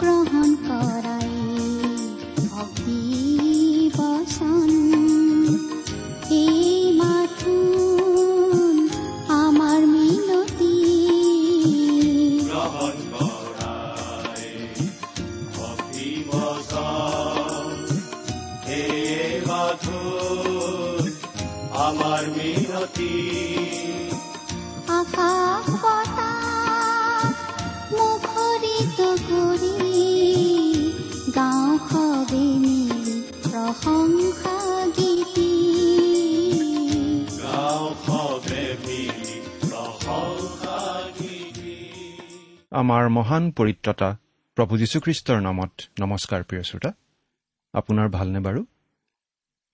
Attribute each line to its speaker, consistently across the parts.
Speaker 1: গ্ৰহণ কৰাই ভক্তি বচন।
Speaker 2: আমাৰ মহান পৰিত্ৰতা প্ৰভু যীশুখ্ৰীষ্টৰ নামত। নমস্কাৰ প্ৰিয় শ্ৰোতা। আপোনাৰ ভালনে বাৰু?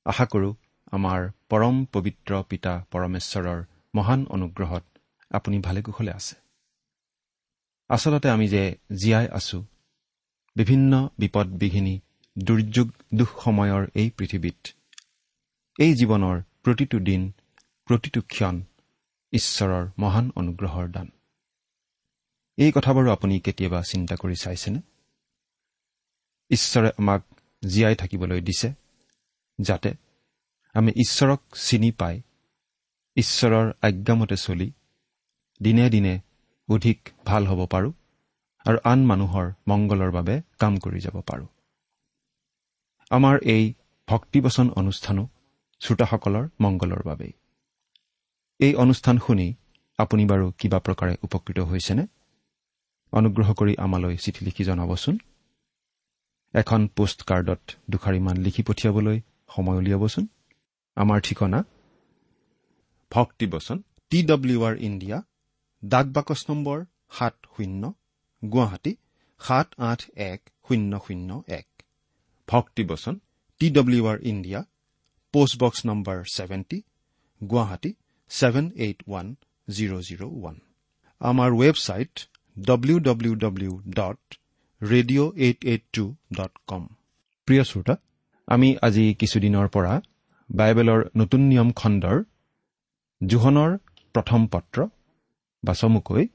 Speaker 2: আশা কৰোঁ আমাৰ পৰম পবিত্ৰ পিতা পৰমেশ্বৰৰ মহান অনুগ্ৰহত আপুনি ভালে কুশলে আছে। আচলতে আমি যে জীয়াই আছো বিভিন্ন বিপদ বিঘিনি দুৰ্যোগ দুখ সময়ৰ এই পৃথিৱীত এই জীৱনৰ প্ৰতিটো দিন প্ৰতিটো ক্ষণ ঈশ্বৰৰ মহান অনুগ্ৰহৰ দান। এই কথাবোৰো আপুনি কেতিয়াবা চিন্তা কৰি চাইছেনে? ঈশ্বৰে আমাক জীয়াই থাকিবলৈ দিছে যাতে আমি ঈশ্বৰক চিনি পাই ঈশ্বৰৰ আজ্ঞামতে চলি দিনে দিনে অধিক ভাল হ'ব পাৰোঁ আৰু আন মানুহৰ মংগলৰ বাবে কাম কৰি যাব পাৰোঁ। আমাৰ এই ভক্তিবচন অনুষ্ঠানো শ্ৰোতাসকলৰ মংগলৰ বাবেই। এই অনুষ্ঠান শুনি আপুনি বাৰু কিবা প্ৰকাৰে উপকৃত হৈছেনে? অনুগ্ৰহ কৰি আমালৈ চিঠি লিখি জনাবচোন। এখন পোষ্ট কাৰ্ডত দুষাৰিমান লিখি পঠিয়াবলৈ সময় উলিয়াবচোন। আমাৰ ঠিকনা? ভক্তিবচন টি ডব্লিউ আৰ ইণ্ডিয়া ডাক বাকচ নম্বৰ সাত শূন্য গুৱাহাটী সাত আঠ এক শূন্য শূন্য এক। ভক্তিবচন T W R India post box number seventy Guwahati seven eight one zero' zero' one. আমাৰ website W W W dot radio' eight eight two dot com প্ৰিয় শ্ৰোতা আমি আজি কিছুদিনৰ পৰা বাইবেলৰ নতুন নিয়ম খণ্ডৰ জোহনৰ প্ৰথম পত্ৰ বা চমুকৈ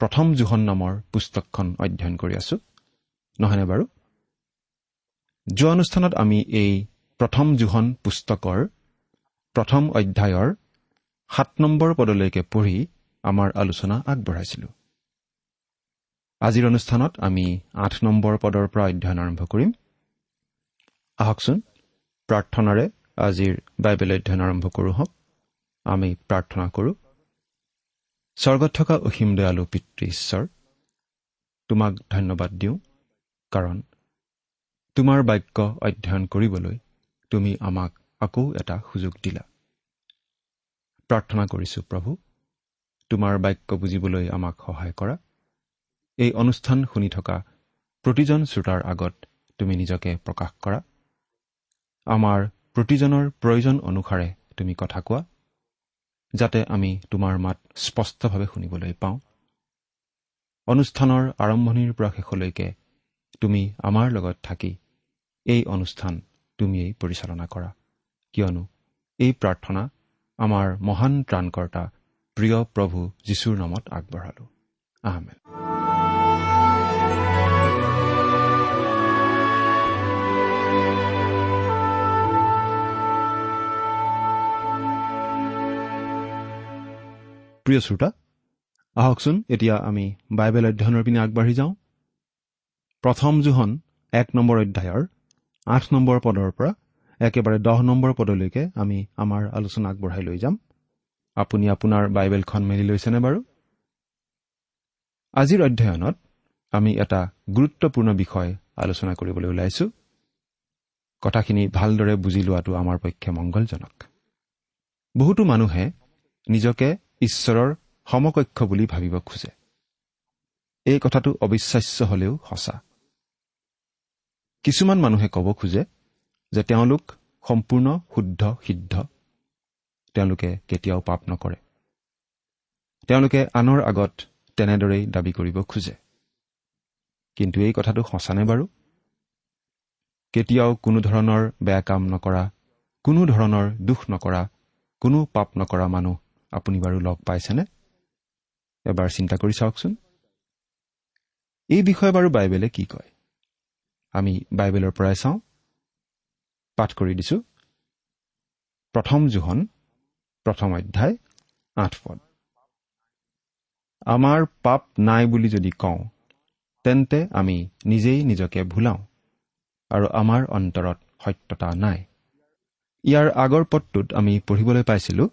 Speaker 2: প্ৰথম জোহন নামৰ পুস্তকখন অধ্যয়ন কৰি আছো। নহয়নে বাৰু? যোৱা অনুষ্ঠানত আমি এই প্ৰথম জোহন পুস্তকৰ প্ৰথম অধ্যায়ৰ সাত নম্বৰ পদলৈকে পঢ়ি আমাৰ আলোচনা আগবঢ়াইছিলো। আজিৰ অনুষ্ঠানত আমি আঠ নম্বৰ পদৰ পৰা অধ্যয়ন আৰম্ভ কৰিম। আহকচোন প্ৰাৰ্থনাৰে আজিৰ বাইবেল অধ্যয়ন আৰম্ভ কৰোঁ হওক। আমি প্ৰাৰ্থনা কৰোঁ। স্বৰ্গত থকা অসীম দয়ালু পিতৃ ঈশ্বৰ তোমাক ধন্যবাদ দিওঁ কাৰণ তোমাৰ বাক্য অধ্যয়ন কৰিবলৈ তুমি আমাক আকৌ এটা সুযোগ দিলা। প্ৰাৰ্থনা কৰিছো প্ৰভু তোমাৰ বাক্য বুজিবলৈ আমাক সহায় কৰা। এই অনুষ্ঠান শুনি থকা প্ৰতিজন শ্ৰোতাৰ আগত তুমি নিজকে প্ৰকাশ কৰা। আমাৰ প্ৰতিজনৰ প্ৰয়োজন অনুসাৰে তুমি কথা কোৱা যাতে আমি তোমাৰ মাত স্পষ্টভাৱে শুনিবলৈ পাওঁ। অনুষ্ঠানৰ আৰম্ভণিৰ পৰা শেষলৈকে তুমি আমাৰ লগত থাকি এই অনুষ্ঠান তুমিয়েই পৰিচালনা কৰা। কিয়নো এই প্ৰাৰ্থনা আমাৰ মহান ত্ৰাণকৰ্তা প্ৰিয় প্ৰভু যীশুৰ নামত আগবঢ়ালো। আহমেদ প্ৰিয় শ্ৰোতা আহকচোন এতিয়া আমি বাইবেল অধ্যয়নৰ পিনে আগবাঢ়ি যাওঁ। প্ৰথম জোহন এক নম্বৰ অধ্যায়ৰ আঠ নম্বৰ পদৰ পৰা একেবাৰে দহ নম্বৰ পদলৈকে আমি আমাৰ আলোচনা আগবঢ়াই লৈ যাম। আপুনি আপোনাৰ বাইবেলখন মেলি লৈছেনে বাৰু? আজিৰ অধ্যয়নত আমি এটা গুৰুত্বপূৰ্ণ বিষয় আলোচনা কৰিবলৈ ওলাইছো। কথাখিনি ভালদৰে বুজি লোৱাটো আমাৰ পক্ষে মংগলজনক। বহুতো মানুহে নিজকে ঈশ্বৰৰ সমকক্ষ বুলি ভাবিব খোজে। এই কথাটো অবিশ্বাস্য হলেও সঁচা। কিছুমান মানুহে ক'ব খোজে যে তেওঁলোক সম্পূৰ্ণ শুদ্ধ সিদ্ধ। তেওঁলোকে কেতিয়াও পাপ নকৰে। তেওঁলোকে আনৰ আগত তেনেদৰেই দাবী কৰিব খোজে। কিন্তু এই কথাটো সঁচানে বাৰু? কেতিয়াও কোনো ধৰণৰ বেয়া কাম নকৰা কোনো ধৰণৰ দুখ নকৰা কোনো পাপ নকৰা মানুহ আপুনি বাৰু লগ পাইছেনে? এবাৰ চিন্তা কৰি চাওকচোন। এই বিষয়ে বাৰু বাইবেলে কি কয়? আমি বাইবেলৰ পৰাই চাওঁ। পাঠ কৰি দিছো। প্ৰথম জোহন প্ৰথম অধ্যায় আঠ পদ। আমাৰ পাপ নাই বুলি যদি কওঁ তেন্তে আমি নিজেই নিজকে ভুলাওঁ আৰু আমাৰ অন্তৰত সত্যতা নাই। ইয়াৰ আগৰ পদটোত আমি পঢ়িবলৈ পাইছিলো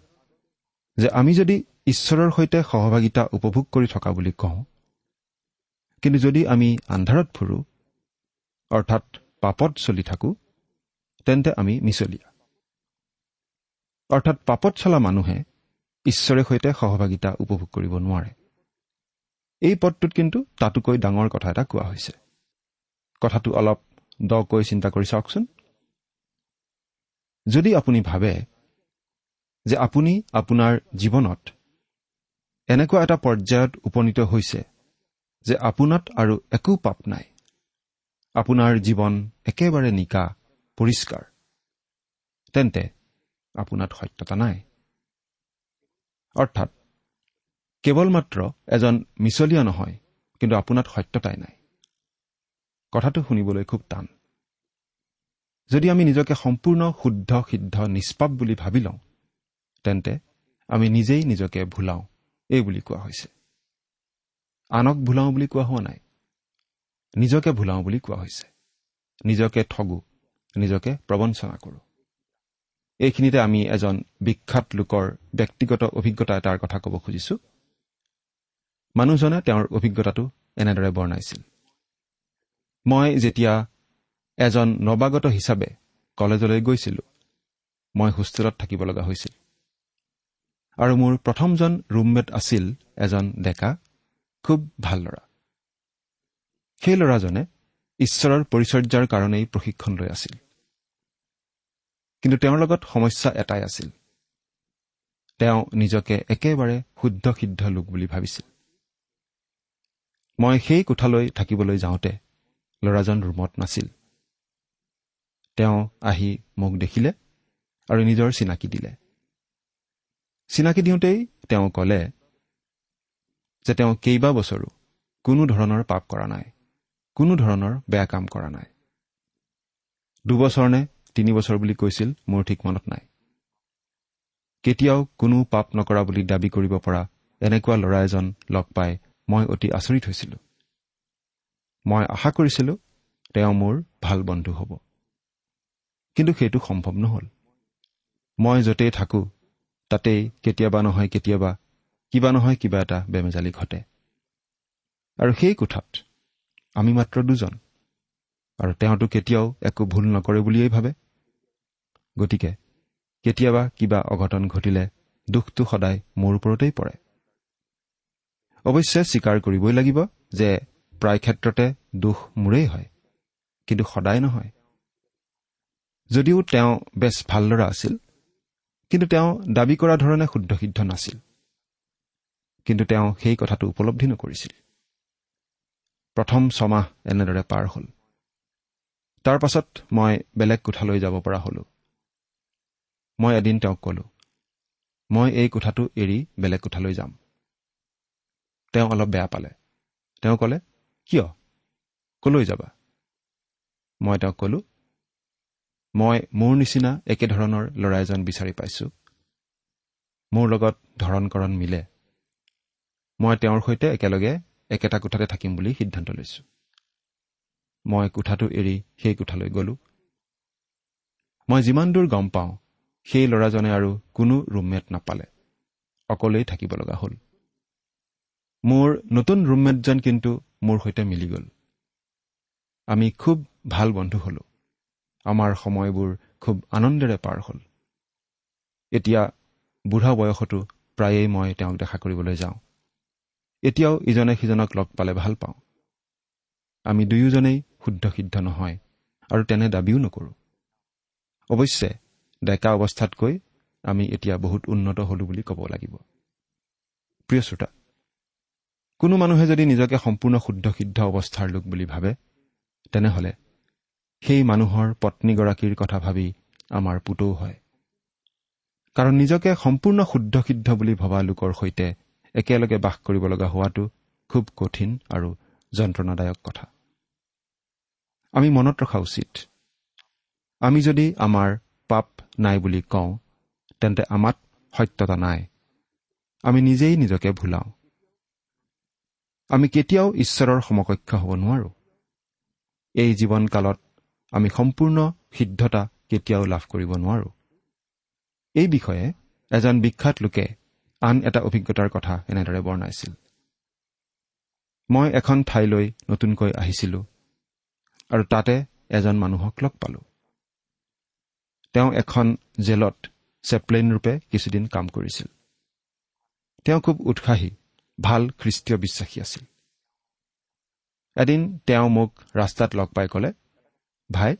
Speaker 2: যে আমি যদি ঈশ্বৰৰ সৈতে সহভাগিতা উপভোগ কৰি থকা বুলি কওঁ কিন্তু যদি আমি আন্ধাৰত ফুৰো অৰ্থাৎ পাপত চলি থাকোঁ তেন্তে আমি মিছলীয়া। অৰ্থাৎ পাপত চলা মানুহে ঈশ্বৰে সৈতে সহভাগিতা উপভোগ কৰিব নোৱাৰে। এই পদটোত কিন্তু তাতোকৈ ডাঙৰ কথা এটা কোৱা হৈছে। কথাটো অলপ দকৈ চিন্তা কৰি চাওকচোন। যদি আপুনি ভাবে যে আপুনি আপোনাৰ জীৱনত এনেকুৱা এটা পৰ্যায়ত উপনীত হৈছে যে আপোনাত আৰু একো পাপ নাই। আপোনাৰ জীৱন একেবাৰে নিকা পৰিষ্কাৰ। তেন্তে আপোনাত সত্যতা নাই। অৰ্থাৎ কেৱল মাত্ৰ এজন মিছলীয়া নহয় কিন্তু আপোনাত সত্যতাই নাই। কথাটো শুনিবলৈ খুব টান। যদি আমি নিজকে সম্পূৰ্ণ শুদ্ধ সিদ্ধ নিষ্পাপ বুলি ভাবি লওঁ তেন্তে আমি নিজেই নিজকে ভুলাওঁ। এই বুলি কোৱা হৈছে। আনক ভুলাওঁ বুলি কোৱা হোৱা নাই। নিজকে ভুলাওঁ বুলি কোৱা হৈছে। নিজকে ঠগো নিজকে প্ৰবঞ্চনা কৰোঁ। এইখিনিতে আমি এজন বিখ্যাত লোকৰ ব্যক্তিগত অভিজ্ঞতা এটাৰ কথা ক'ব খুজিছো। মানুহজনে তেওঁৰ অভিজ্ঞতাটো এনেদৰে বৰ্ণাইছিল। মই যেতিয়া এজন নৱাগত হিচাপে কলেজলৈ গৈছিলো মই হোষ্টেলত থাকিব লগা হৈছিল। আৰু মোৰ প্ৰথমজন ৰুমমেট আছিল এজন ডেকা খুব ভাল ল'ৰা। সেই ল'ৰাজনে ঈশ্বৰৰ পৰিচৰ্যাৰ কাৰণেই প্ৰশিক্ষণ লৈ আছিল। কিন্তু তেওঁৰ লগত সমস্যা এটাই আছিল। তেওঁ নিজকে একেবাৰে শুদ্ধ সিদ্ধ লোক বুলি ভাবিছিল। মই সেই কোঠালৈ থাকিবলৈ যাওঁতে ল'ৰাজন ৰুমত নাছিল। তেওঁ আহি মোক দেখিলে আৰু নিজৰ চিনাকি দিলে। চিনাকি দিওঁতেই তেওঁ ক'লে যে তেওঁ কেইবা বছৰো কোনো ধৰণৰ পাপ কৰা নাই কোনো ধৰণৰ বেয়া কাম কৰা নাই। দুবছৰ নে তিনিবছৰ বুলি কৈছিল মোৰ ঠিক মনত নাই। কেতিয়াও কোনো পাপ নকৰা বুলি দাবী কৰিব পৰা এনেকুৱা ল'ৰা এজন লগ পাই মই অতি আচৰিত হৈছিলো। মই আশা কৰিছিলো তেওঁ মোৰ ভাল বন্ধু হ'ব। কিন্তু সেইটো সম্ভৱ নহ'ল। মই য'তেই থাকোঁ তাতেই কেতিয়াবা নহয় কেতিয়াবা কিবা নহয় কিবা এটা বেমেজালি ঘটে। আৰু সেই কোঠাত আমি মাত্ৰ দুজন। আৰু তেওঁতো কেতিয়াও একো ভুল নকৰে বুলিয়েই ভাবে। গতিকে কেতিয়াবা কিবা অঘটন ঘটিলে দুখটো সদায় মোৰ ওপৰতেই পৰে। অৱশ্যে স্বীকাৰ কৰিবই লাগিব যে প্ৰায় ক্ষেত্ৰতে দোষ মোৰেই হয় কিন্তু সদায় নহয়। যদিও তেওঁ বেছ ভাল ল'ৰা আছিল কিন্তু তেওঁ দাবী কৰা ধৰণে শুদ্ধ সিদ্ধ নাছিল। কিন্তু তেওঁ সেই কথাটো উপলব্ধি নকৰিছিল। প্ৰথম ছমাহ এনেদৰে পাৰ হ'ল। তাৰ পাছত মই বেলেগ কোঠালৈ যাব পৰা হলো। মই এদিন তেওঁক কলো মই এই কোঠাটো এৰি বেলেগ কোঠালৈ যাম। তেওঁ অলপ বেয়া পালে। তেওঁ ক'লে কিয়? কলৈ যাবা? মই তেওঁক কলো মই মোৰ নিচিনা একেধৰণৰ ল'ৰা এজন বিচাৰি পাইছো। মোৰ লগত ধৰণ কৰণ মিলে। মই তেওঁৰ সৈতে একেলগে একেটা কোঠাতে থাকিম বুলি সিদ্ধান্ত লৈছো। মই কোঠাটো এৰি সেই কোঠালৈ গলো। মই যিমান দূৰ গম পাওঁ সেই ল'ৰাজনে আৰু কোনো ৰুমমেট নাপালে। অকলেই থাকিব লগা হ'ল। মোৰ নতুন ৰুমমেটজন কিন্তু মোৰ সৈতে মিলি গ'ল। আমি খুব ভাল বন্ধু হলো। আমাৰ সময়বোৰ খুব আনন্দেৰে পাৰ হ'ল। এতিয়া বুঢ়া বয়সতো প্ৰায়েই মই তেওঁক দেখা কৰিবলৈ যাওঁ। এতিয়াও ইজনে সিজনক লগ পালে ভাল পাওঁ। আমি দুয়োজনেই শুদ্ধ সিদ্ধ নহয় আৰু তেনে দাবীও নকৰোঁ। অৱশ্যে ডেকা অৱস্থাতকৈ আমি এতিয়া বহুত উন্নত হলো বুলি ক'ব লাগিব। প্ৰিয় শ্ৰোতা কোনো মানুহে যদি নিজকে সম্পূৰ্ণ শুদ্ধ সিদ্ধ অৱস্থাৰ লোক বুলি ভাবে তেনেহলে সেই মানুহৰ পত্নীগৰাকীৰ কথা ভাবি আমাৰ পুতৌ হয়। কাৰণ নিজকে সম্পূৰ্ণ শুদ্ধ সিদ্ধ বুলি ভবা লোকৰ সৈতে একেলগে বাস কৰিব লগা হোৱাটো খুব কঠিন আৰু যন্ত্ৰণাদায়ক কথা। আমি মনত ৰখা উচিত। আমি যদি আমাৰ পাপ নাই বুলি কওঁ তেন্তে আমাত সত্যতা নাই। আমি নিজেই নিজকে ভুলাওঁ। আমি কেতিয়াও ঈশ্বৰৰ সমকক্ষ হ'ব নোৱাৰো। এই জীৱনকালত আমি সম্পূৰ্ণ সিদ্ধতা কেতিয়াও লাভ কৰিব নোৱাৰো। এই বিষয়ে এজন বিখ্যাত লোকে আন এটা অভিজ্ঞতাৰ কথা এনেদৰে বৰ্ণাইছিল। মই এখন ঠাইলৈ নতুনকৈ আহিছিলো আৰু তাতে এজন মানুহক লগ পালো। তেওঁ এখন জেলত চেপ্লেইন ৰূপে কিছুদিন কাম কৰিছিল। তেওঁ খুব উৎসাহী ভাল খ্ৰীষ্টীয় বিশ্বাসী আছিল। এদিন তেওঁ মোক ৰাস্তাত লগ পাই ক'লে ভাই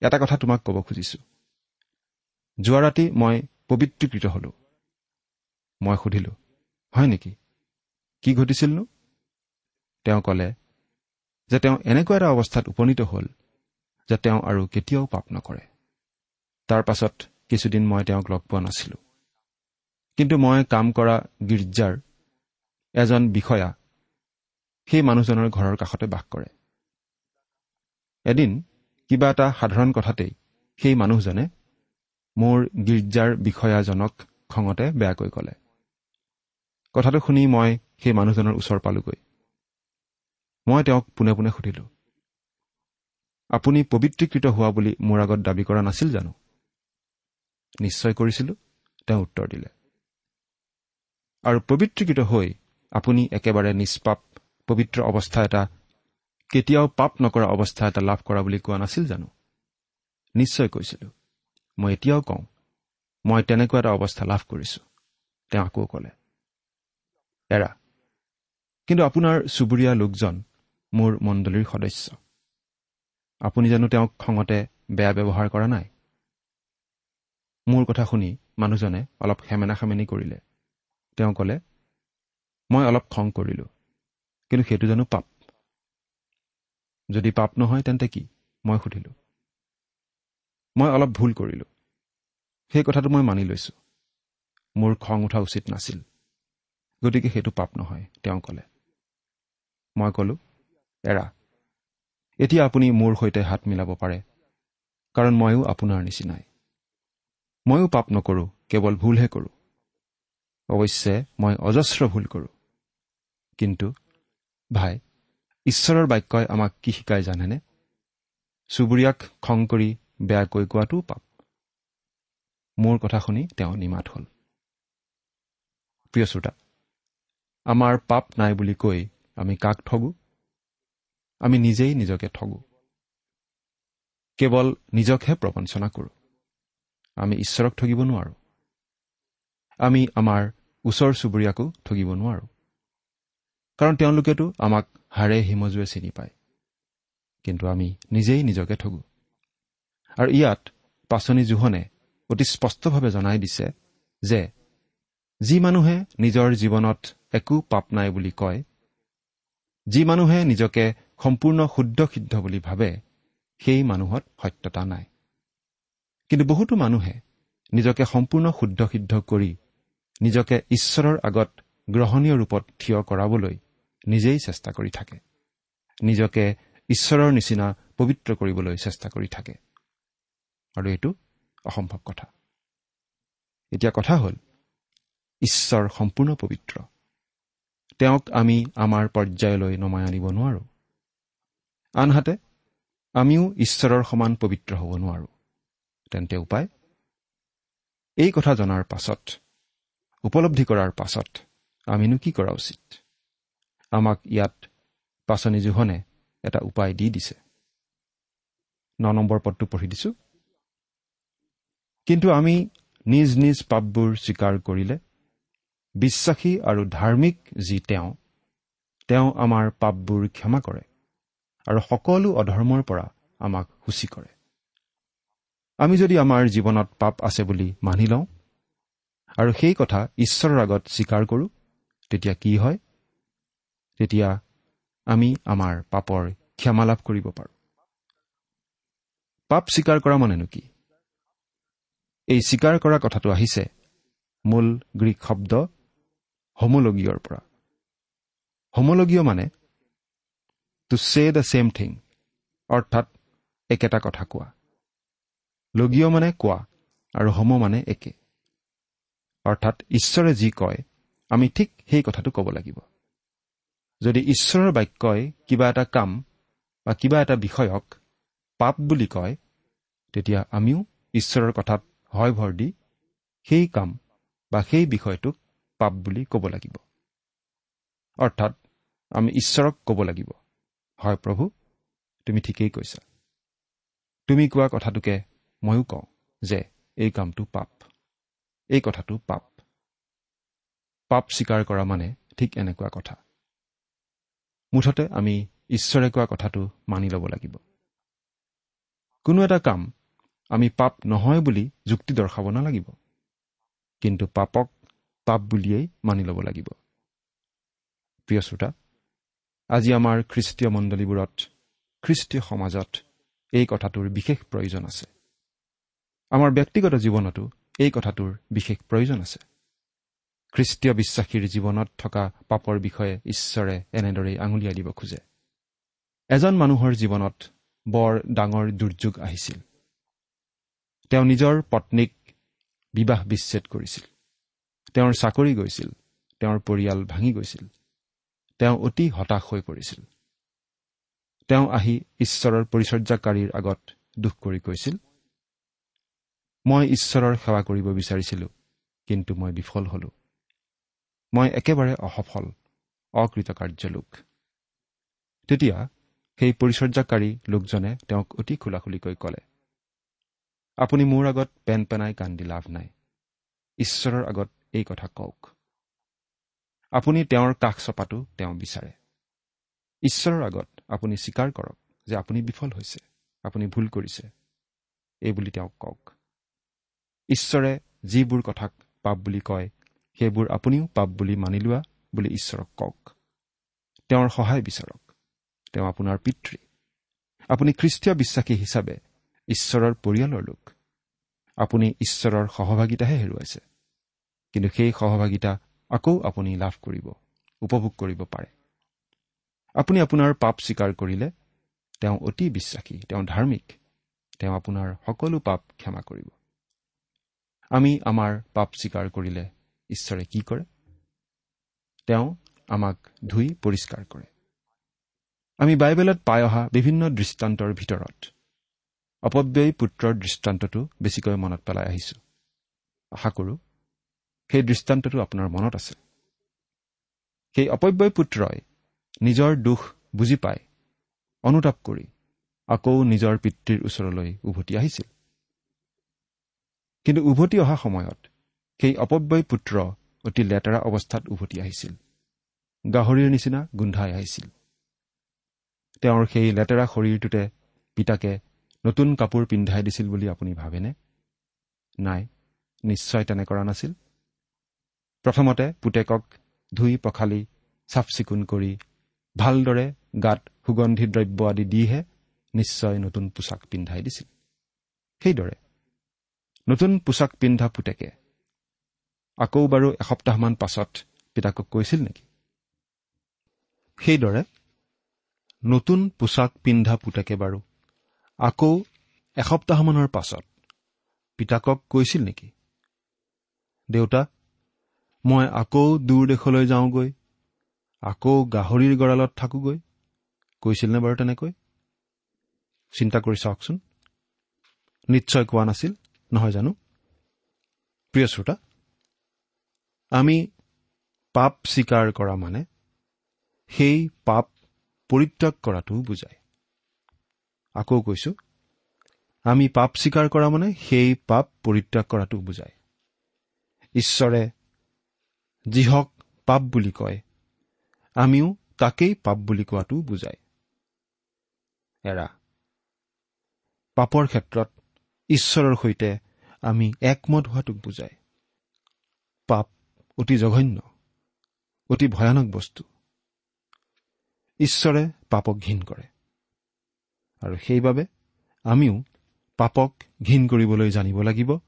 Speaker 2: এটা কথা তোমাক ক'ব খুজিছো। যোৱা ৰাতি মই পবিত্ৰীকৃত হলো। মই সুধিলো হয় নেকি? কি ঘটিছিলনো? তেওঁ ক'লে যে তেওঁ এনেকুৱা এটা অৱস্থাত উপনীত হ'ল যে তেওঁ আৰু কেতিয়াও পাপ নকৰে। তাৰ পাছত কিছুদিন মই তেওঁক লগ পোৱা নাছিলো। কিন্তু মই কাম কৰা গীৰ্জাৰ এজন বিষয়া সেই মানুহজনৰ ঘৰৰ কাষতে বাস কৰে। এদিন কিবা এটা সাধাৰণ কথাতেই সেই মানুহজনে মোৰ গীৰ্জাৰ বিষয়াজনক খঙতে বেয়াকৈ ক'লে। কথাটো শুনি মই সেই মানুহজনৰ ওচৰ পালোগৈ। মই তেওঁক পোনে পোনে সুধিলো আপুনি পবিত্ৰীকৃত হোৱা বুলি মোৰ আগত দাবী কৰা নাছিল জানো? নিশ্চয় কৰিছিলো তেওঁ উত্তৰ দিলে। আৰু পবিত্ৰীকৃত হৈ আপুনি একেবাৰে নিষ্পাপ পবিত্ৰ অৱস্থা এটা কেতিয়াও পাপ নকৰা অৱস্থা এটা লাভ কৰা বুলি কোৱা নাছিল জানো? নিশ্চয় কৈছিলো। মই এতিয়াও কওঁ মই তেনেকুৱা এটা অৱস্থা লাভ কৰিছো তেওঁ আকৌ ক'লে। এৰা কিন্তু আপোনাৰ চুবুৰীয়া লোকজন মোৰ মণ্ডলীৰ সদস্য। আপুনি জানো তেওঁক খঙতে বেয়া ব্যৱহাৰ কৰা নাই? মোৰ কথা শুনি মানুহজনে অলপ সেমেনা সেমেনি কৰিলে। তেওঁ ক'লে মই অলপ খং কৰিলো কিন্তু সেইটো জানো পাপ? যদি পাপ নহয় তেন্তে কি? মই সুধিলো। মই অলপ ভুল কৰিলো। সেই কথাটো মই মানি লৈছো। মোৰ খং উঠা উচিত নাছিল। গতিকে সেইটো পাপ নহয় তেওঁ ক'লে। মই ক'লো এৰা এতিয়া আপুনি মোৰ সৈতে হাত মিলাব পাৰে কাৰণ ময়ো আপোনাৰ নিচিনাই। ময়ো পাপ নকৰো কেৱল ভুলহে কৰোঁ। অৱশ্যে মই অজস্ৰ ভুল কৰোঁ। কিন্তু ভাই ঈশ্বৰৰ বাক্যই আমাক কি শিকাই জানেনে? চুবুৰীয়াক খং কৰি বেয়াকৈ কোৱাটোও পাপ। মোৰ কথা শুনি তেওঁ নিমাত হ'ল। প্ৰিয় শ্ৰোতা আমাৰ পাপ নাই বুলি কৈ আমি কাক ঠগো? আমি নিজেই নিজকে ঠগো। কেৱল নিজকহে প্ৰবঞ্চনা কৰোঁ। আমি ঈশ্বৰক ঠগিব নোৱাৰো। আমি আমাৰ ওচৰ চুবুৰীয়াকো ঠগিব নোৱাৰো। কাৰণ তেওঁলোকেতো আমাক হাড়ে হিমজুৱে চিনি পায়। কিন্তু আমি নিজেই নিজকে ঠগো। আৰু ইয়াত পাচনি জোহনে অতি স্পষ্টভাৱে জনাই দিছে যে যি মানুহে নিজৰ জীৱনত একো পাপ নাই বুলি কয় যি মানুহে নিজকে সম্পূৰ্ণ শুদ্ধ সিদ্ধ বুলি ভাবে সেই মানুহত সত্যতা নাই। কিন্তু বহুতো মানুহে নিজকে সম্পূৰ্ণ শুদ্ধ সিদ্ধ কৰি নিজকে ঈশ্বৰৰ আগত গ্ৰহণীয় ৰূপত থিয় কৰাবলৈ নিজেই চেষ্টা কৰি থাকে। নিজকে ঈশ্বৰৰ নিচিনা পবিত্ৰ কৰিবলৈ চেষ্টা কৰি থাকে। আৰু এইটো অসম্ভৱ কথা। এতিয়া কথা হ'ল ঈশ্বৰ সম্পূৰ্ণ পবিত্ৰ। তেওঁক আমি আমাৰ পৰ্যায়লৈ নমাই আনিব নোৱাৰো। আনহাতে আমিও ঈশ্বৰৰ সমান পবিত্ৰ হ'ব নোৱাৰো। তেন্তে উপায়? এই কথা জনাৰ পাছত উপলব্ধি কৰাৰ পাছত আমিনো কি কৰা উচিত? আমাক ইয়াত পাচনি জোহনে এটা উপায় দি দিছে। ন নম্বৰ পদটো পঢ়ি দিছো। কিন্তু আমি নিজ নিজ পাপবোৰ স্বীকাৰ কৰিলে বিশ্বাসী আৰু ধাৰ্মিক যি তেওঁ তেওঁ আমাৰ পাপবোৰ ক্ষমা কৰে আৰু সকলো অধৰ্মৰ পৰা আমাক সূচী কৰে। আমি যদি আমাৰ জীৱনত পাপ আছে বুলি মানি লওঁ আৰু সেই কথা ঈশ্বৰৰ আগত স্বীকাৰ কৰোঁ তেতিয়া কি হয়? তেতিয়া আমি আমাৰ পাপৰ ক্ষমা লাভ কৰিব পাৰোঁ। পাপ স্বীকাৰ কৰা মানেনো কি? এই স্বীকাৰ কৰা কথাটো আহিছে মূল গ্ৰীক শব্দ হোমোলগীয়ৰ পৰা। হোমোলগীয় মানে টু চে দ্য ছেম থিং অৰ্থাৎ একেটা কথা কোৱা। লগীয় মানে কোৱা আৰু হোম মানে একে। অৰ্থাৎ ঈশ্বৰে যি কয় আমি ঠিক সেই কথাটো ক'ব লাগিব। যদি ঈশ্বৰৰ বাক্যই কিবা এটা কাম বা কিবা এটা বিষয়ক পাপ বুলি কয় তেতিয়া আমিও ঈশ্বৰৰ কথাত হয় ভৰ দি সেই কাম বা সেই বিষয়টোক পাপ বুলি ক'ব লাগিব। অৰ্থাৎ আমি ঈশ্বৰক ক'ব লাগিব হয় প্ৰভু তুমি ঠিকেই কৈছা। তুমি কোৱা কথাটোকে ময়ো কওঁ যে এই কামটো পাপ। এই কথাটো পাপ। পাপ স্বীকাৰ কৰা মানে ঠিক এনেকুৱা কথা। মুঠতে আমি ঈশ্বৰে কোৱা কথাটো মানি ল'ব লাগিব। কোনো এটা কাম আমি পাপ নহয় বুলি যুক্তি দৰ্শাব নালাগিব। কিন্তু পাপক পাপ বুলিয়েই মানি ল'ব লাগিব। প্ৰিয় শ্ৰোতা আজি আমাৰ খ্ৰীষ্টীয় মণ্ডলীবোৰত খ্ৰীষ্টীয় সমাজত এই কথাটোৰ বিশেষ প্ৰয়োজন আছে। আমাৰ ব্যক্তিগত জীৱনতো এই কথাটোৰ বিশেষ প্ৰয়োজন আছে। খ্ৰীষ্টীয় বিশ্বাসীৰ জীৱনত থকা পাপৰ বিষয়ে ঈশ্বৰে এনেদৰেই আঙুলিয়াই দিব খোজে। এজন মানুহৰ জীৱনত বৰ ডাঙৰ দুৰ্যোগ আহিছিল। তেওঁ নিজৰ পত্নীক বিবাহ বিচ্ছেদ কৰিছিল। তেওঁৰ চাকৰি গৈছিল। তেওঁৰ পৰিয়াল ভাঙি গৈছিল। তেওঁ অতি হতাশ হৈ পৰিছিল। তেওঁ আহি ঈশ্বৰৰ পৰিচৰ্যাকাৰীৰ আগত দুখ কৰি কৈছিল মই ঈশ্বৰৰ সেৱা কৰিব বিচাৰিছিলো কিন্তু মই বিফল হলো। মই একেবাৰে অসফল অকৃতকাৰ্য লোক। তেতিয়া সেই পৰিচৰ্যাকাৰী লোকজনে তেওঁক অতি খোলাখুলিকৈ ক'লে আপুনি মোৰ আগত পেন পেনাই কান্দি লাভ নাই। ঈশ্বৰৰ আগত এই কথা কওক। আপুনি তেওঁৰ কাষ চপাটো তেওঁ বিচাৰে। ঈশ্বৰৰ আগত আপুনি স্বীকাৰ কৰক যে আপুনি বিফল হৈছে আপুনি ভুল কৰিছে। এইবুলি তেওঁক কওক। ঈশ্বৰে যিবোৰ কথাক পাপ বুলি কয় সেইবোৰ আপুনিও পাপ বুলি মানি লোৱা বুলি ঈশ্বৰক কওক। তেওঁৰ সহায় বিচাৰক। তেওঁ আপোনাৰ পিতৃ। আপুনি খ্ৰীষ্টীয় বিশ্বাসী হিচাপে ঈশ্বৰৰ পৰিয়ালৰ লোক। আপুনি ঈশ্বৰৰ সহভাগিতাহে হেৰুৱাইছে। কিন্তু সেই সহভাগিতা আকৌ আপুনি লাভ কৰিব উপভোগ কৰিব পাৰে। আপুনি আপোনাৰ পাপ স্বীকাৰ কৰিলে তেওঁ অতি বিশ্বাসী তেওঁ ধাৰ্মিক তেওঁ আপোনাৰ সকলো পাপ ক্ষমা কৰিব। আমি আমাৰ পাপ স্বীকাৰ কৰিলে ঈশ্বৰে কি কৰে? তেওঁ আমাক ধুই পৰিষ্কাৰ কৰে। আমি বাইবেলত পাই অহা বিভিন্ন দৃষ্টান্তৰ ভিতৰত। অপব্যয়ী পুত্ৰৰ দৃষ্টান্তটো বেছিকৈ মনত পেলাই আহিছো। আশা কৰোঁ সেই দৃষ্টান্তটো আপোনাৰ মনত আছে। সেই অপব্যয় পুত্ৰই নিজৰ দুখ বুজি পাই অনুতাপ কৰি আকৌ নিজৰ পিতৃৰ ওচৰলৈ উভতি আহিছিল। কিন্তু উভতি অহা সময়ত সেই অপব্যয় পুত্ৰ অতি লেতেৰা অৱস্থাত উভতি আহিছিল। গাহৰিৰ নিচিনা গোন্ধাই আহিছিল। তেওঁৰ সেই লেতেৰা শৰীৰটোতে পিতাকে নতুন কাপোৰ পিন্ধাই দিছিল বুলি আপুনি ভাবেনে? নাই নিশ্চয় তেনে কৰা নাছিল। প্ৰথমতে পুতেকক ধুই পখালি চাফ চিকুণ কৰি ভালদৰে গাত সুগন্ধি দ্ৰব্য আদি দিহে নিশ্চয় নতুন পোছাক পিন্ধাই দিছিল। সেইদৰে নতুন পোছাক পিন্ধা পুতেকে আকৌ বাৰু এসপ্তাহমান পাছত পিতাকক কৈছিল নেকি? সেইদৰে নতুন পোছাক পিন্ধা পুতেকে বাৰু আকৌ এসপ্তাহমানৰ পাছত পিতাকক কৈছিল নেকি? দেউতা মই আকৌ দূৰ দেশলৈ যাওঁগৈ আকৌ গাহৰিৰ গঁড়ালত থাকোগৈ কৈছিলনে বাৰু তেনেকৈ? চিন্তা কৰি চাওকচোন। নিশ্চয় কোৱা নাছিল নহয় জানো? প্ৰিয় শ্ৰোতা আমি পাপ স্বীকাৰ কৰা মানে সেই পাপ পৰিত্যাগ কৰাটোও বুজায়। আকৌ কৈছো আমি পাপ স্বীকাৰ কৰা মানে সেই পাপ পৰিত্যাগ কৰাটো বুজায়। ঈশ্বৰে যিহক পাপ বুলি কয় আমিও তাকেই পাপ বুলি কোৱাটো বুজায়। এৰা পাপৰ ক্ষেত্ৰত ঈশ্বৰৰ সৈতে আমি একমত হোৱাটোক বুজায়। অতি জঘন্য অতি ভয়ানক বস্তু। ঈশ্বৰে পাপক ঘীন কৰে। আৰু সেইবাবে আমিও পাপক ঘীন কৰিবলৈ জানিব লাগিব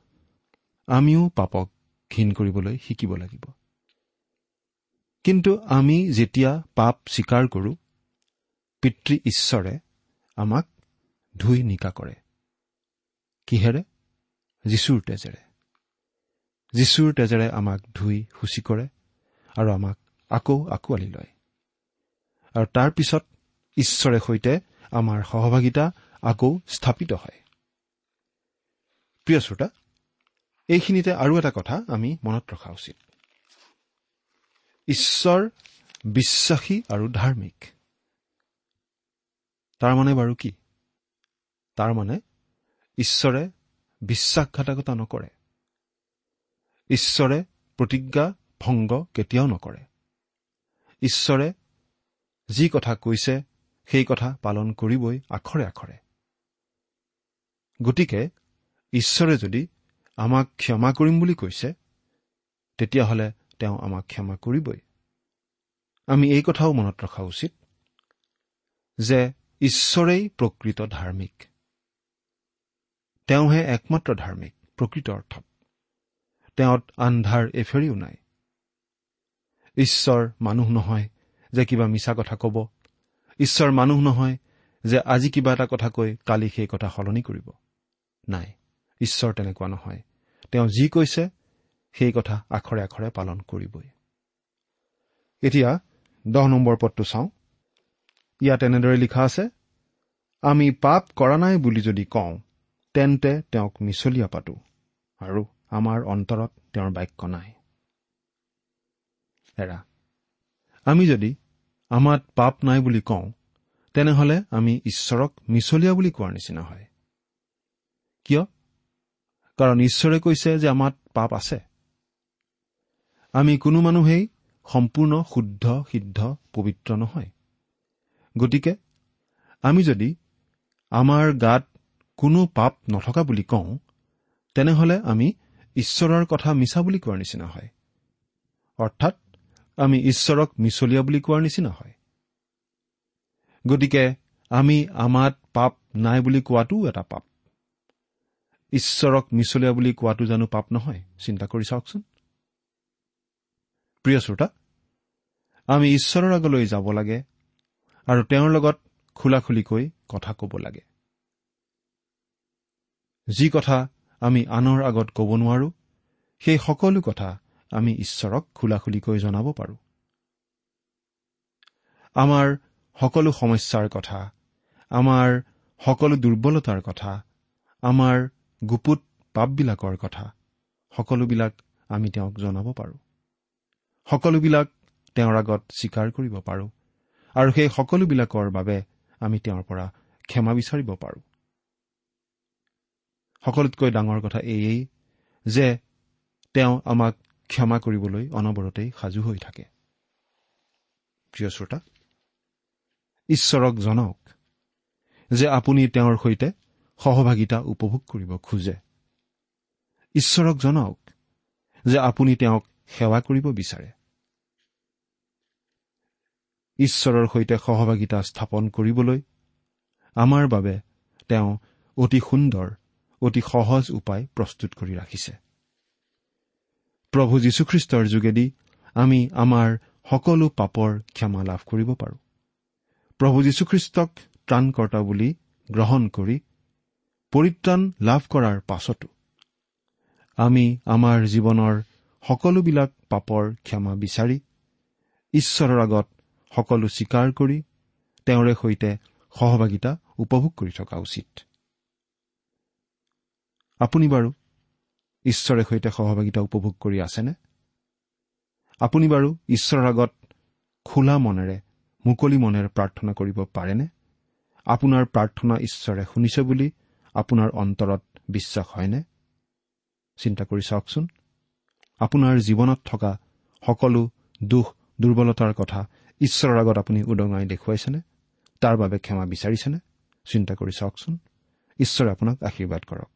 Speaker 2: আমিও পাপক ঘীন কৰিবলৈ শিকিব লাগিব। কিন্তু আমি যেতিয়া পাপ স্বীকাৰ কৰোঁ পিতৃ ঈশ্বৰে আমাক ধুই নিকা কৰে। কিহেৰে? যীশুৰ তেজেৰে। যীশুৰ তেজেৰে আমাক ধুই সূচী কৰে আৰু আমাক আকৌ আঁকোৱালি লয়। আৰু তাৰ পিছত ঈশ্বৰে সৈতে আমাৰ সহভাগিতা আকৌ স্থাপিত হয়। প্ৰিয় শ্ৰোতা এইখিনিতে আৰু এটা কথা আমি মনত ৰখা উচিত। ঈশ্বৰ বিশ্বাসী আৰু ধাৰ্মিক। তাৰমানে বাৰু কি? তাৰমানে ঈশ্বৰে বিশ্বাসঘাতকতা নকৰে। ঈশ্বৰে প্ৰতিজ্ঞা ভংগ কেতিয়াও নকৰে। ঈশ্বৰে যি কথা কৈছে সেই কথা পালন কৰিবই আখৰে আখৰে। গতিকে ঈশ্বৰে যদি আমাক ক্ষমা কৰিম বুলি কৈছে তেতিয়াহ'লে তেওঁ আমাক ক্ষমা কৰিবই। আমি এই কথাও মনত ৰখা উচিত যে ঈশ্বৰেই প্ৰকৃত ধাৰ্মিক। তেওঁহে একমাত্ৰ ধাৰ্মিক প্ৰকৃত অৰ্থত। তেওঁত আন্ধাৰ এফেৰিও নাই। ঈশ্বৰ মানুহ নহয় যে কিবা মিছা কথা ক'ব। ঈশ্বৰ মানুহ নহয় যে আজি কিবা এটা কথা কৈ কালি সেই কথা সলনি কৰিব। নাই ঈশ্বৰ তেনেকুৱা নহয়। তেওঁ যি কৈছে সেই কথা আখৰে আখৰে পালন কৰিবই। এতিয়া দহ নম্বৰ পদটো চাওঁ। ইয়াত এনেদৰে লিখা আছে আমি পাপ কৰা নাই বুলি যদি কওঁ তেন্তে তেওঁক মিছলীয়া পাতো। আৰু আমাৰ অন্তৰত তেওঁৰ বাক্য নাই। এৰা আমি যদি আমাত পাপ নাই বুলি কওঁ তেনেহলে আমি ঈশ্বৰক মিছলীয়া বুলি কোৱাৰ নিচিনা হয়। কিয়? কাৰণ ঈশ্বৰে কৈছে যে আমাত পাপ আছে। আমি কোনো মানুহেই সম্পূৰ্ণ শুদ্ধ সিদ্ধ পবিত্ৰ নহয়। গতিকে আমি যদি আমাৰ গাত কোনো পাপ নথকা বুলি কওঁ তেনেহলে আমি ঈশ্বৰৰ কথা মিছা বুলি কোৱাৰ নিচিনা হয়। অৰ্থাৎ আমি ঈশ্বৰক মিছলীয়া বুলি কোৱাৰ নিচিনা হয়। গতিকে আমি আমাত পাপ নাই বুলি কোৱাটোও এটা পাপ। ঈশ্বৰক মিছলীয়া বুলি কোৱাটো জানো পাপ নহয়? চিন্তা কৰি চাওকচোন। প্ৰিয় শ্ৰোতা আমি ঈশ্বৰৰ আগলৈ যাব লাগে আৰু তেওঁৰ লগত খোলা খুলিকৈ কথা ক'ব লাগে। যি কথা আমি আনৰ আগত ক'ব নোৱাৰো সেই সকলো কথা আমি ঈশ্বৰক খোলা খুলিকৈ জনাব পাৰোঁ। আমাৰ সকলো সমস্যাৰ কথা আমাৰ সকলো দুৰ্বলতাৰ কথা আমাৰ গুপুত পাপবিলাকৰ কথা সকলোবিলাক আমি তেওঁক জনাব পাৰোঁ। সকলোবিলাক তেওঁৰ আগত স্বীকাৰ কৰিব পাৰোঁ আৰু সেই সকলোবিলাকৰ বাবে আমি তেওঁৰ পৰা ক্ষমা বিচাৰিব পাৰোঁ। সকলোতকৈ ডাঙৰ কথা এয়েই যে তেওঁ আমাক ক্ষমা কৰিবলৈ অনবৰতেই সাজু হৈ থাকে। প্ৰিয় শ্ৰোতা ঈশ্বৰক জনাওক যে আপুনি তেওঁৰ সৈতে সহভাগিতা উপভোগ কৰিব খোজে। ঈশ্বৰক জনাওক যে আপুনি তেওঁক সেৱা কৰিব বিচাৰে। ঈশ্বৰৰ সৈতে সহভাগিতা স্থাপন কৰিবলৈ আমাৰ বাবে তেওঁ অতি সুন্দৰ অতি সহজ উপায় প্ৰস্তুত কৰি ৰাখিছে। প্ৰভু যীশুখ্ৰীষ্টৰ যোগেদি আমি আমাৰ সকলো পাপৰ ক্ষমা লাভ কৰিব পাৰোঁ। প্ৰভু যীশুখ্ৰীষ্টক ত্ৰাণকৰ্তা বুলি গ্ৰহণ কৰি পৰিত্ৰাণ লাভ কৰাৰ পাছতো আমি আমাৰ জীৱনৰ সকলোবিলাক পাপৰ ক্ষমা বিচাৰি ঈশ্বৰৰ আগত সকলো স্বীকাৰ কৰি তেওঁৰে সৈতে সহভাগিতা উপভোগ কৰি থকা উচিত। আপুনি বাৰু ঈশ্বৰে সৈতে সহভাগিতা উপভোগ কৰি আছেনে? আপুনি বাৰু ঈশ্বৰৰ আগত খোলা মনেৰে মুকলি মনেৰে প্ৰাৰ্থনা কৰিব পাৰেনে? আপোনাৰ প্ৰাৰ্থনা ঈশ্বৰে শুনিছে বুলি আপোনাৰ অন্তৰত বিশ্বাস হয়নে? চিন্তা কৰি চাওকচোন। আপোনাৰ জীৱনত থকা সকলো দুখ দুৰ্বলতাৰ কথা ঈশ্বৰৰ আগত আপুনি উদঙাই দেখুৱাইছেনে? তাৰ বাবে ক্ষমা বিচাৰিছেনে? চিন্তা কৰি চাওকচোন। ঈশ্বৰে আপোনাক আশীৰ্বাদ কৰক।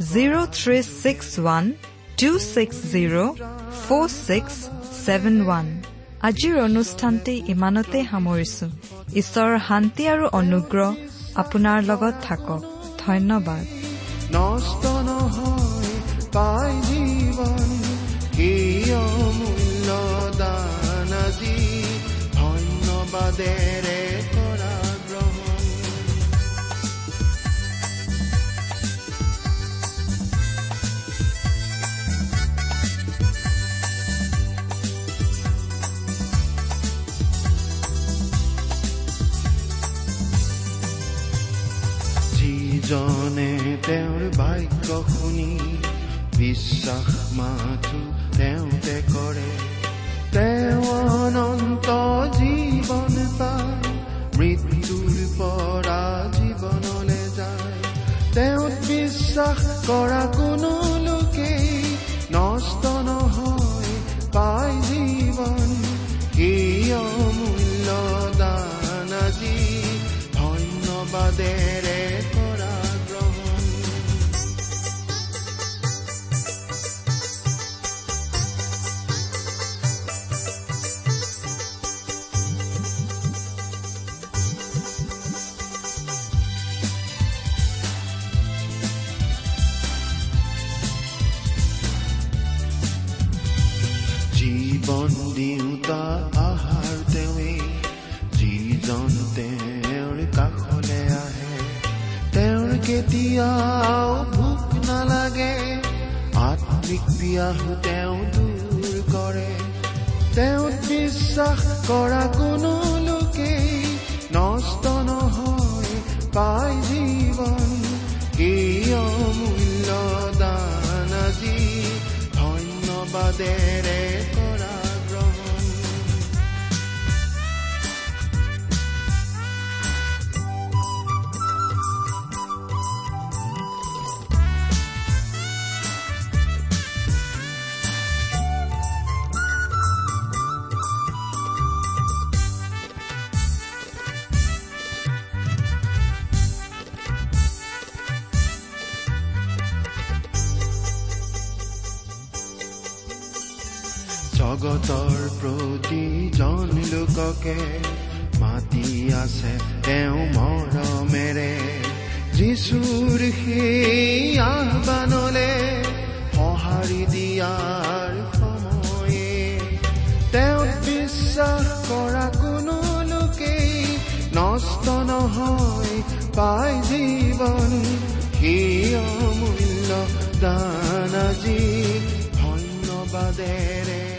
Speaker 3: zero' three six one two six zero' four six seven one আজিৰ অনুষ্ঠানটি ইমানতে সামৰিছো। ঈশ্বৰৰ শান্তি আৰু অনুগ্ৰহ আপোনাৰ লগত থাকক। ধন্যবাদ।
Speaker 4: নষ্ট নহয় পাই জীৱন এই অমূল্য দান ধন্যবাদেৰে তেওঁৰ বাক্য শুনি বিশ্বাস মাথো তেওঁতে কৰে। তেওঁ অনন্ত জীৱন পায় মৃত্যুৰ পৰা জীৱনলে যায়। তেওঁত বিশ্বাস কৰা কোনো লোকেই নষ্ট নহয় পায় জীৱন। এই অমূল্য দান আজি ধন্যবাদেৰে জগতৰ প্ৰতিজন লোককে মাতি আছে তেওঁ মৰমেৰে যিচুৰ সেই আহ্বানলে সঁহাৰি দিয়াৰ সময়ে তেওঁ বিশ্বাস কৰা কোনো লোকেই নষ্ট নহয় পাই জীৱন। সেই অমূল্য দান আজি ধন্যবাদেৰে